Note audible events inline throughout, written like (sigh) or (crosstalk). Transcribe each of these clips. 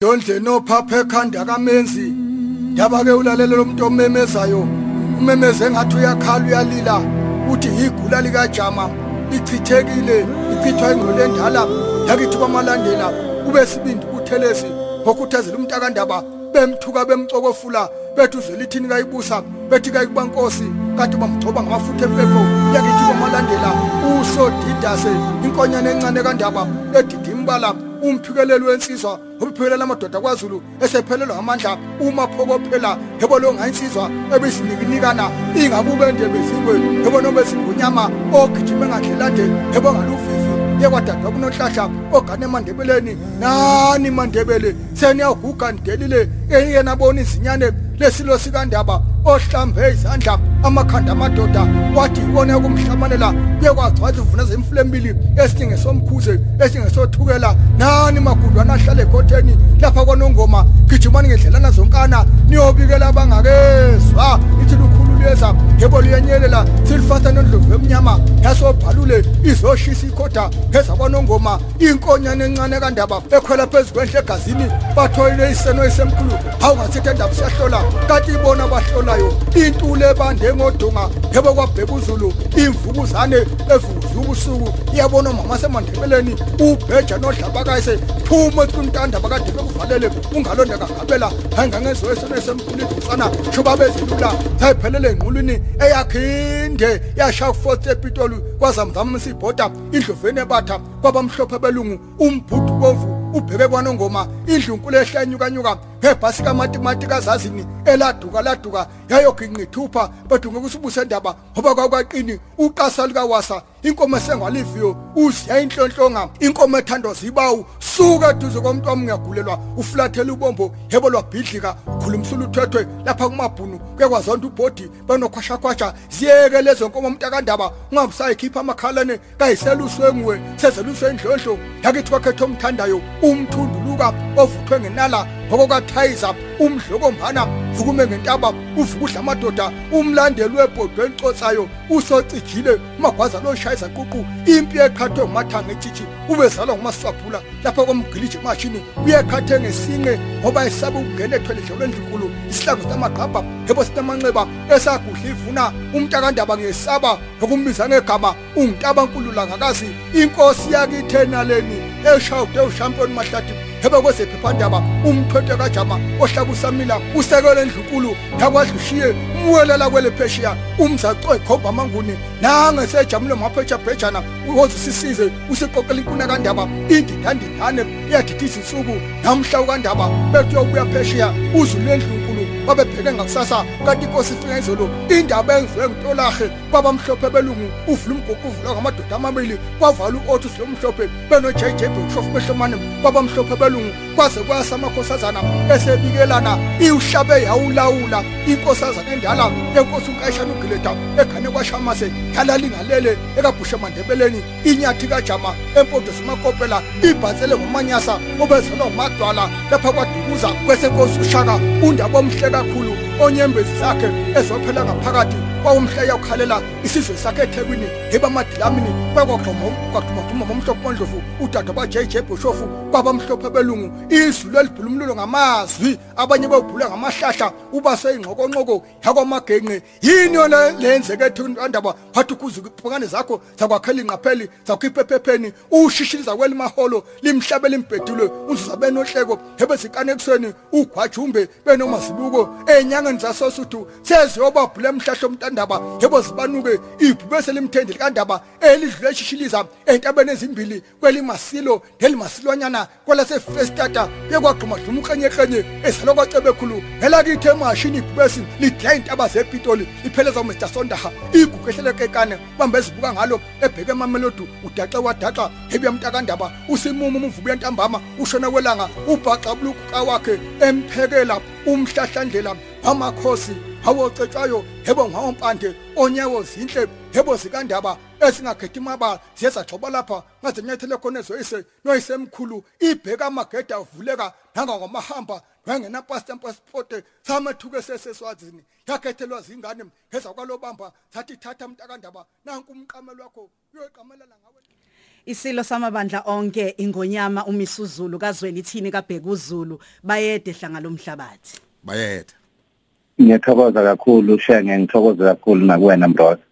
Dondle nophapha ekhanda kamenzi. Yaba ke ulalela lo muntu omemezayo. Umemeze ngathi uyakhala uyalila. Uthi igula lika Jama lichithekile lichithwa ingqondo endala. Yakithi kwamalandela kube sibindi kuthelesi ngokhuthazela umuntu akandaba bemthuka bemcokofula bethu zelithini kayibusa? Bethi kayikubankosi kade bamgcoba ngamafutha empepho. Yakithi kwamalandela usodidase inkonyane encane kandaba edida imbala umphikeleli wensizwa. Ubuphekelela amadoda kwaZulu esephelelwa amandla uma phokophela yebo lo ngayinsizwa ebisinikinikana ingabube ndebe zingwe yebo noma sigunyama ogijima ngadlelade yebo ngalufifi yekwadadwa kunohlahla ogane emandebeleni. Nani mandebele? Seniyaguga ndelile eyena bona izinyane lesilo sikandaba ohlambe izandla amakhanda amadoda wathi ibona kumhlamanela kuyekwazi wathi uvuna zemfule embili esinye somkhuze esinye sothukela nani magundwana ahlale ekhotheni lapha kwanongoma gijimani ngedlelana zonkana niyobikela abangakezwa ithi lukhululeza yebo liyenyelela silifasa nondlovu emnyama yasobhalule izoshisa ikhoda pheza kwanongoma inkonyane encane kandaba ekhwela phezu kwenhle egazini batholile iseno esemkhulu hawu ngasithe ndaba siyahlola kanti ibona bahlolayo intule ebande ngodunga yebo kwabheka uzulu imvukuzane evukuza ubusuku iyabona umama semandebeleni ubheja nodlabakayise phuma kuntanda bakade bekuvalele ungalonda kangabela hayi ngangezo eseno esemkhulu idusana shuba bezelula sayiphelele enqulwini eyakhinde yashaya kufosi epitoli kwazamzama sibhoda indloveni ebatha kwabamhlophe belungu umbhudu bovu ubheke kwanongoma indlunkulu ehlanyukanyuka ngebhasi kamatimati kazazini eladuka laduka yayoginqithupha badunge kusibuse ndaba ngoba kwakwaqini uqasa likawasa inkomo esengaliviyo uziya inhlonhlonga inkomo ethandwa zibawu suka eduze komuntu wami ngiyagulelwa ufulathela ubombo yebo lwabhidlika khulumsula uthethwe lapha kumabhunu kuyakwazonto ubhodi benokhwashakhwasha ziyeke lezo nkomo umntakandaba ungabusayikhipha amakhalane kayiseluswe nguwe sezeluswe indlondlo yakithi kwakhetha omthandayo umthunduluka ovuthwe ngenala ngokokathayiza umdlokombhana vukume ngentaba uvuka udla amadoda umlandeli webhodwe elicotsayo usocijile umagwaza loshayisa ququ impi ekhathwe ngumathanga etshitshi ubezalwa ngumaswaphula lapha komgiliji emashini uyekhathe ngesinqe ngoba esaba ukungena ethwele dlelo endlunkulu isihlangu sitamagqabha yebo sinamanxeba esagudla ivuna umntakandaba ngesaba ngokumbiza ngegama ungitabankulu langakazi inkosi yakithenaleni eshawude ushampiyoni mahlathi hebe kwezephephandaba umthwethe kajama ohlaba usamila usekele endlunkulu yakwadlushiye umwelela kwele pheshiya umzaco ekhomba amanguni nangesejamule maphetshabhejana wozisisize usiqoqela inkuna kandaba indindandindane iyadidisa insuku namhla ukandaba bethi uyobuya pheshiya uzulu endlunkulu babebheke ngakusasa kanti inkosi ifika izolo indaba enziwe ngitolahe kwabamhlophe belungu uvula umguguvula ngamadoda amabili kwavala u-otus lomhlophe beno-jj bhushofu behlomane kwabamhlophe belungu kwaze kwasa amakhosazana esebikelana iwushabe yawulawula inkosazana endala yenkosi unkayishana ugileda ekhane kwashamase yalalingalele ekabhushe mandebeleni inyathi kajama empondo simakopela ibhansele ngomanyasa obezelwa ngumadwala lapha kwadukuza kwesenkosi ushaka undaba omhle kakhulu onyembezi zakhe ezophela ngaphakathi. Kwawumhleya ukhalela isizwe sakhe ethekwini yeba amadilamini kwakwaxhuma bomhlophe bondlovu udade ba-jj bhoshofu kwabamhlophe belungu. Izulu elibhula umlulo ngamazwi abanye bewubhula ngamahlahla ubase ingxokonxoko yakwamagenqe yini yona leyenzeke ethundaba wathi ukuzipukane zakho zakwakhela inqapheli zakhipha ephepheni ushishini zakweli maholo limhlabe limbhedule uzuza benohleko hebezikane ekuseni ugwajumbe benomazibuko. Ey'nyangeni zasosuthu seziyobabhula emhlahla omntandaba yebo zibanuke ibhubese limthendeli kandaba elidlule eshishiliza entabeni ezimbili kwelimasilo nelimasilwanyana kwalasefestata yekwagxumadluma ukrenyekranye ezalwa kwacebekhulu ngelakithi emashini ibhubesi lidla intaba zepitoli ipheleza umr sondaha. Igugu ehlelekekane bambe ezibuka ngalo ebheke emamelodu udaxe wadaxa hebi mntakandaba usimumu umvubu yentambama ushona kwelanga ubhaxa buluka wakhe emphekela umhlahlandlela wamakhosi awocetshayo yebo ngawompande onyawo zinhle yebo zikandaba esingakhethi imabala ziye zagxoba lapha ngaze nyathele khona ezoyise noyisemkhulu ibheka amagede avuleka nangangamahamba nwangenapasta mpasipote samethuke seseswazini yakhethelwa zingane ngeza kwalobamba sathi thatha mntakandaba nanku umqamelo wakho uyoqamelela ngawe. Isilo samabandla onke ingonyama umisuzulu kazweli thini kabheka uZulu bayede hlanga lomhlabathi bayede. Ngiyathokoza kakhulu shenge ngithokoza kakhulu nakuwena mndoda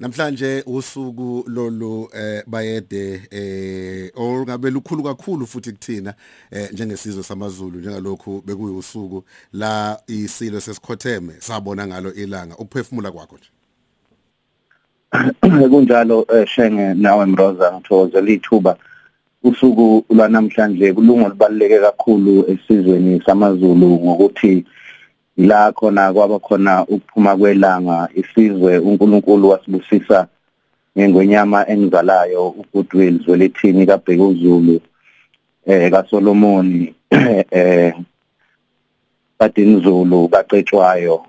namhlanje usuku lolu eh bayede eh olungabe lukhulu kakhulu futhi kuthina eh njengesizwe samaZulu njengalokhu bekuyusuku la isilo sesikhotheme sabona ngalo ilanga. Ukuphefumula kwakho nje. (clears throat) Kunjalo eh, shenge nawe mroza ngithokozela ithuba. Usuku lwanamhlanje kulunga libaluleke kakhulu esizweni samaZulu ngokuthi la khona kwaba khona ukuphuma kwelanga isizwe uNkulunkulu wasibusisa ngengonyama engizalayo uGoodwill Zwelithini kaBheka uZulu eh kaSolomoni (clears throat) eh Badini Zulu bacetshwayo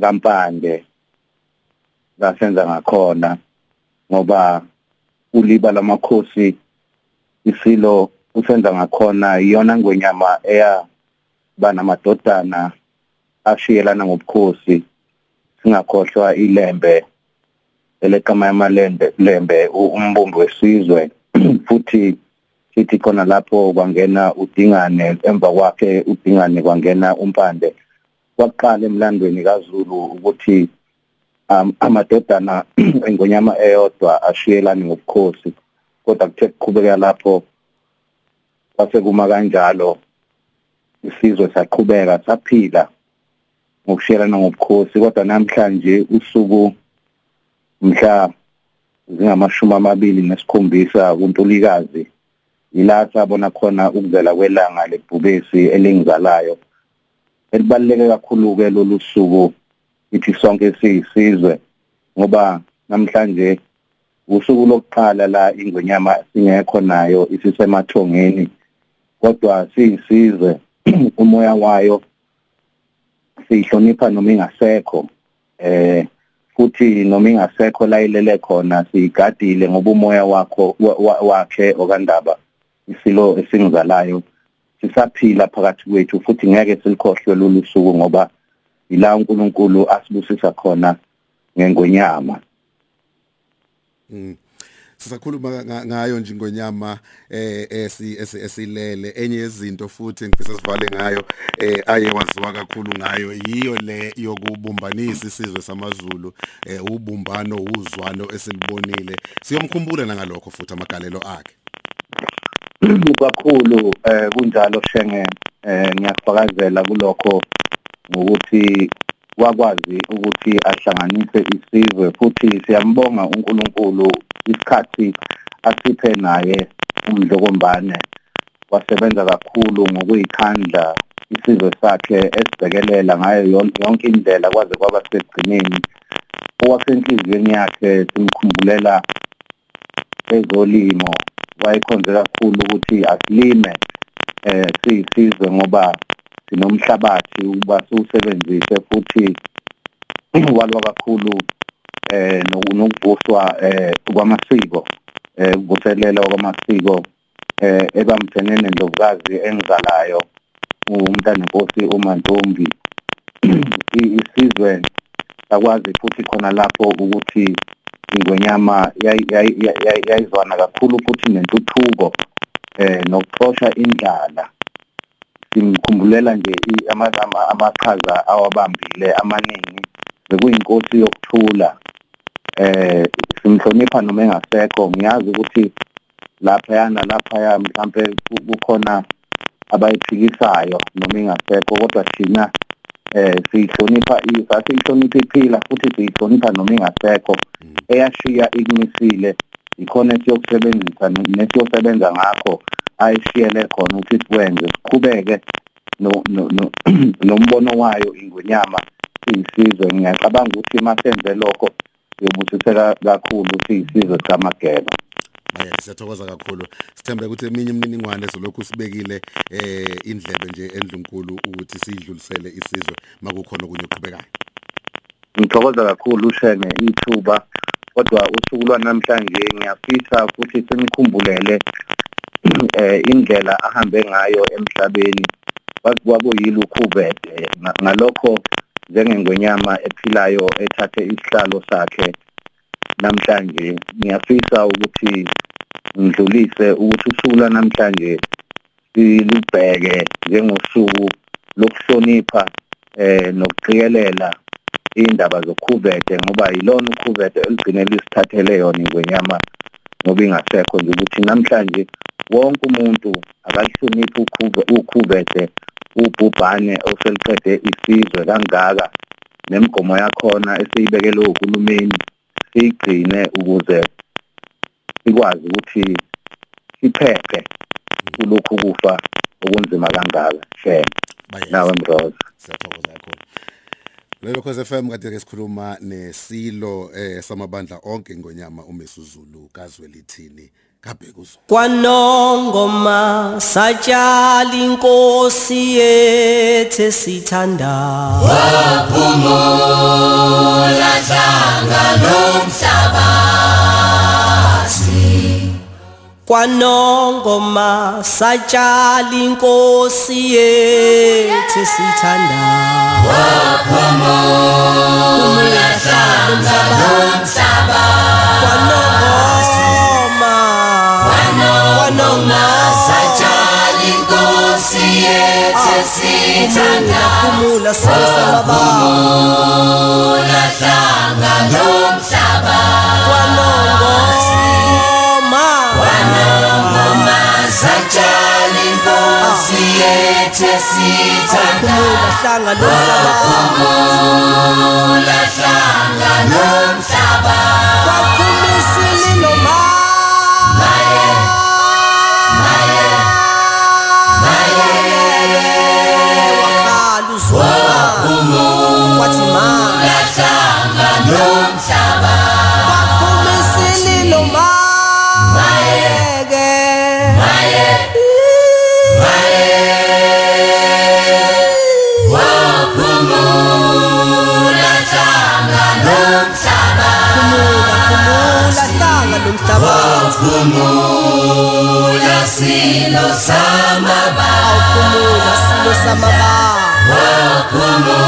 kaMpande ngasenza ngakhona ngoba uliba lamakhosi isilo usenza ngakhona iyona ngwenyama eya banamadodana ashiyelana ngobukhosi singakhohlwa ilembe eleqama yamalende lembe umbumbi wesizwe. (clears throat) Futhi sithi khona lapho kwangena udingane emva kwakhe udingane kwangena umpande. Kwaqala emlandweni kaZulu ukuthi um, amadodana (clears throat) engonyama eyodwa ashiyelane ngobukhosi kodwa kuthe kuqhubeka lapho kwase kuma kanjalo isizwe saqhubeka saphila. Ngokushiyelana ngobukhosi kodwa namhlanje usuku mhla zingamashumi amabili nesikhombisa kuntulikazi ila sabona khona ukuzela kwelanga lebhubesi elingizalayo. Elibaluleke kakhulu ke lolu suku ithi sonke siyisizwe ngoba namhlanje usuku lokuqala la ingwenyama singekho nayo isisemathongeni kodwa siyisizwe. (clears throat) Umoya wayo sihlonipha noma ingasekho eh futhi noma ingasekho la ilele khona siyigadile ngoba umoya wakho wakhe okandaba isilo esingizalayo sisaphila phakathi kwethu futhi ngeke silikhohlwe lolu suku ngoba ila uNkulunkulu asibusisa khona ngengonyama. Mm. Sisakhuluma ngayo nje ngonyama eh esi esilele. Enye yezinto futhi ngifisa sivale ngayo eh aye waziwa kakhulu ngayo yiyo le yokubumbanisa isizwe samaZulu eh ubumbano uzwano esilibonile. Siyomkhumbula nangalokho futhi amagalelo akhe. Kakhulu eh kunjalo shenge eh ngiyafakazela kulokho ngokuthi wakwazi ukuthi ahlanganise isizwe futhi siyambonga uNkulunkulu isikhathi asiphe naye umdlokombane. Wasebenza kakhulu ngokuyikhandla isizwe sakhe esibhekelela ngayo yonke indlela kwaze kwaba segcineni owasenhliziyweni yakhe simkhumbulela ezolimo wayekhonze kakhulu ukuthi asilime eh siyisizwe ngoba sinomhlabathi uba siwusebenzise futhi (clears throat) walwa kakhulu eh nokuvuswa eh kwamasiko eh ukuvuselela kwamasiko eh ebamthene nendlovukazi engizalayo umntana inkosi uMantombi isizwe akwazi futhi khona lapho ukuthi ingwenyama yayizwana kakhulu futhi nentuthuko eh nokuxosha indlala. Simkhumbulela nje amaqhaza awabambile amaningi bekuyinkosi yokuthula. Eh simhlonipha noma engasekho ngiyazi ukuthi lapha yana lapha mhlambe kukhona abayiphikisayo noma engasekho kodwa thina eh sihlonipha sasihlonipha iphila futhi sihlonipha noma engasekho. Eyashiya ikumisile ikhona esiyokusebenzisa nesiyosebenza ngakho ayishiyele khona ukuthi sikwenze siqhubeke. No (clears throat) nombono wayo ingonyama siyisizwe ngiyacabanga ukuthi masenze lokho siyobusiseka kakhulu siyisizwe samageba Eh siyathokoza kakhulu. Sithembe ukuthi eminye imininingwane ezolokhu sibekile eh indlebe nje endlunkulu ukuthi sidlulisele isizwe makukhona okunye oqhubekayo Ngithokoza kakhulu ushene ithuba kodwa usuku lwanamhlanje ngiyafisa futhi simkhumbulele eh indlela ahambe ngayo emhlabeni. Kwakuyilo ukhubete ngalokho njengengwenyama ephilayo ethathe isihlalo sakhe. Namhlanje ngiyafisa ukuthi ngidlulise ukuthi usuku lwanamhlanje silubheke njengosuku lokuhlonipha eh nokuqikelela indaba zokhuvete ngoba yilona ukhuvete eligcine lisithathele yona ingwenyama ngoba ingasekho nje ukuthi namhlanje wonke umuntu akalihloniphe ukhuvete ubhubhane oseliqede isizwe kangaka nemigomo yakhona esiyibekele uhulumeni siyigcine ukuze sikwazi ukuthi siphephe kulokhu kufa okunzima kangaka. Hle nawe mroza siyathokoza kakhulu. Lelo khoze FM kade ke sikhuluma nesilo eh samabandla onke ngonyama umesuzulu kazwelithini kabhekuzo kwanongoma satyala inkosi yethu sithanda waphumula hlanga lomhlabathi kwanongoma satyala inkosi yethu sithanda waphumula hlanga lomhlabathi kwanongoma kwanongoma satshala inkosi yethu sithanda phumula sesababa waphumula hlanga lomhlabathi kwanongoma. Kwanongoma satshala inkosi yethu sithanda phumula hlanga lomhlaba waphumula hlanga lomhlabathi kwakumisililo lomhlaba waphumula silo samaba. Awuphumula silo samaba. Waphumula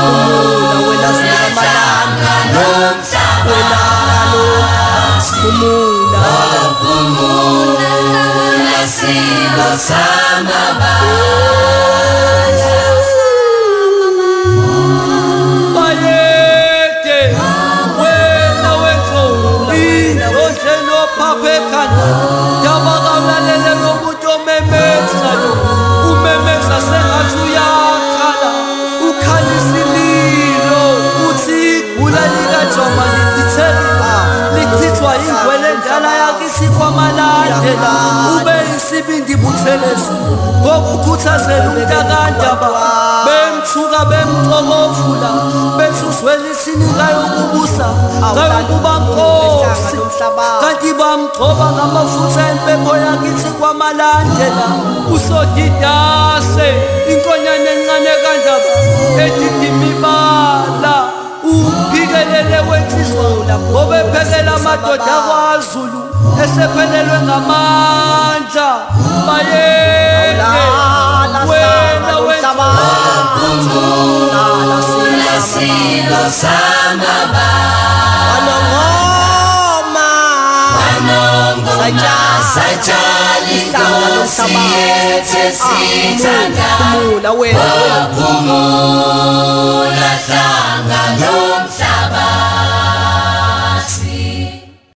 wena zinamalanga lomhlabathi wena kalo phumula waphumula silo samaba. bayede ngokukhuthazela umntakandaba bemthuka bemxokofula besuzwela isinikayo ukubusa kayokuba nkosi. Kanti bamgcoba ngamafutha empembo yakithi kwamalandela. Usodidase inkonyane encane kandaba edidimibala uphikelele wensizwa ngoba ephekela amadoda akwazulu esephelelwe ngamandla. Bayeke silo samaba wanongoma satshala inkosi yethu sithanda phumula wena. Waphumula hlanga lomhlabathi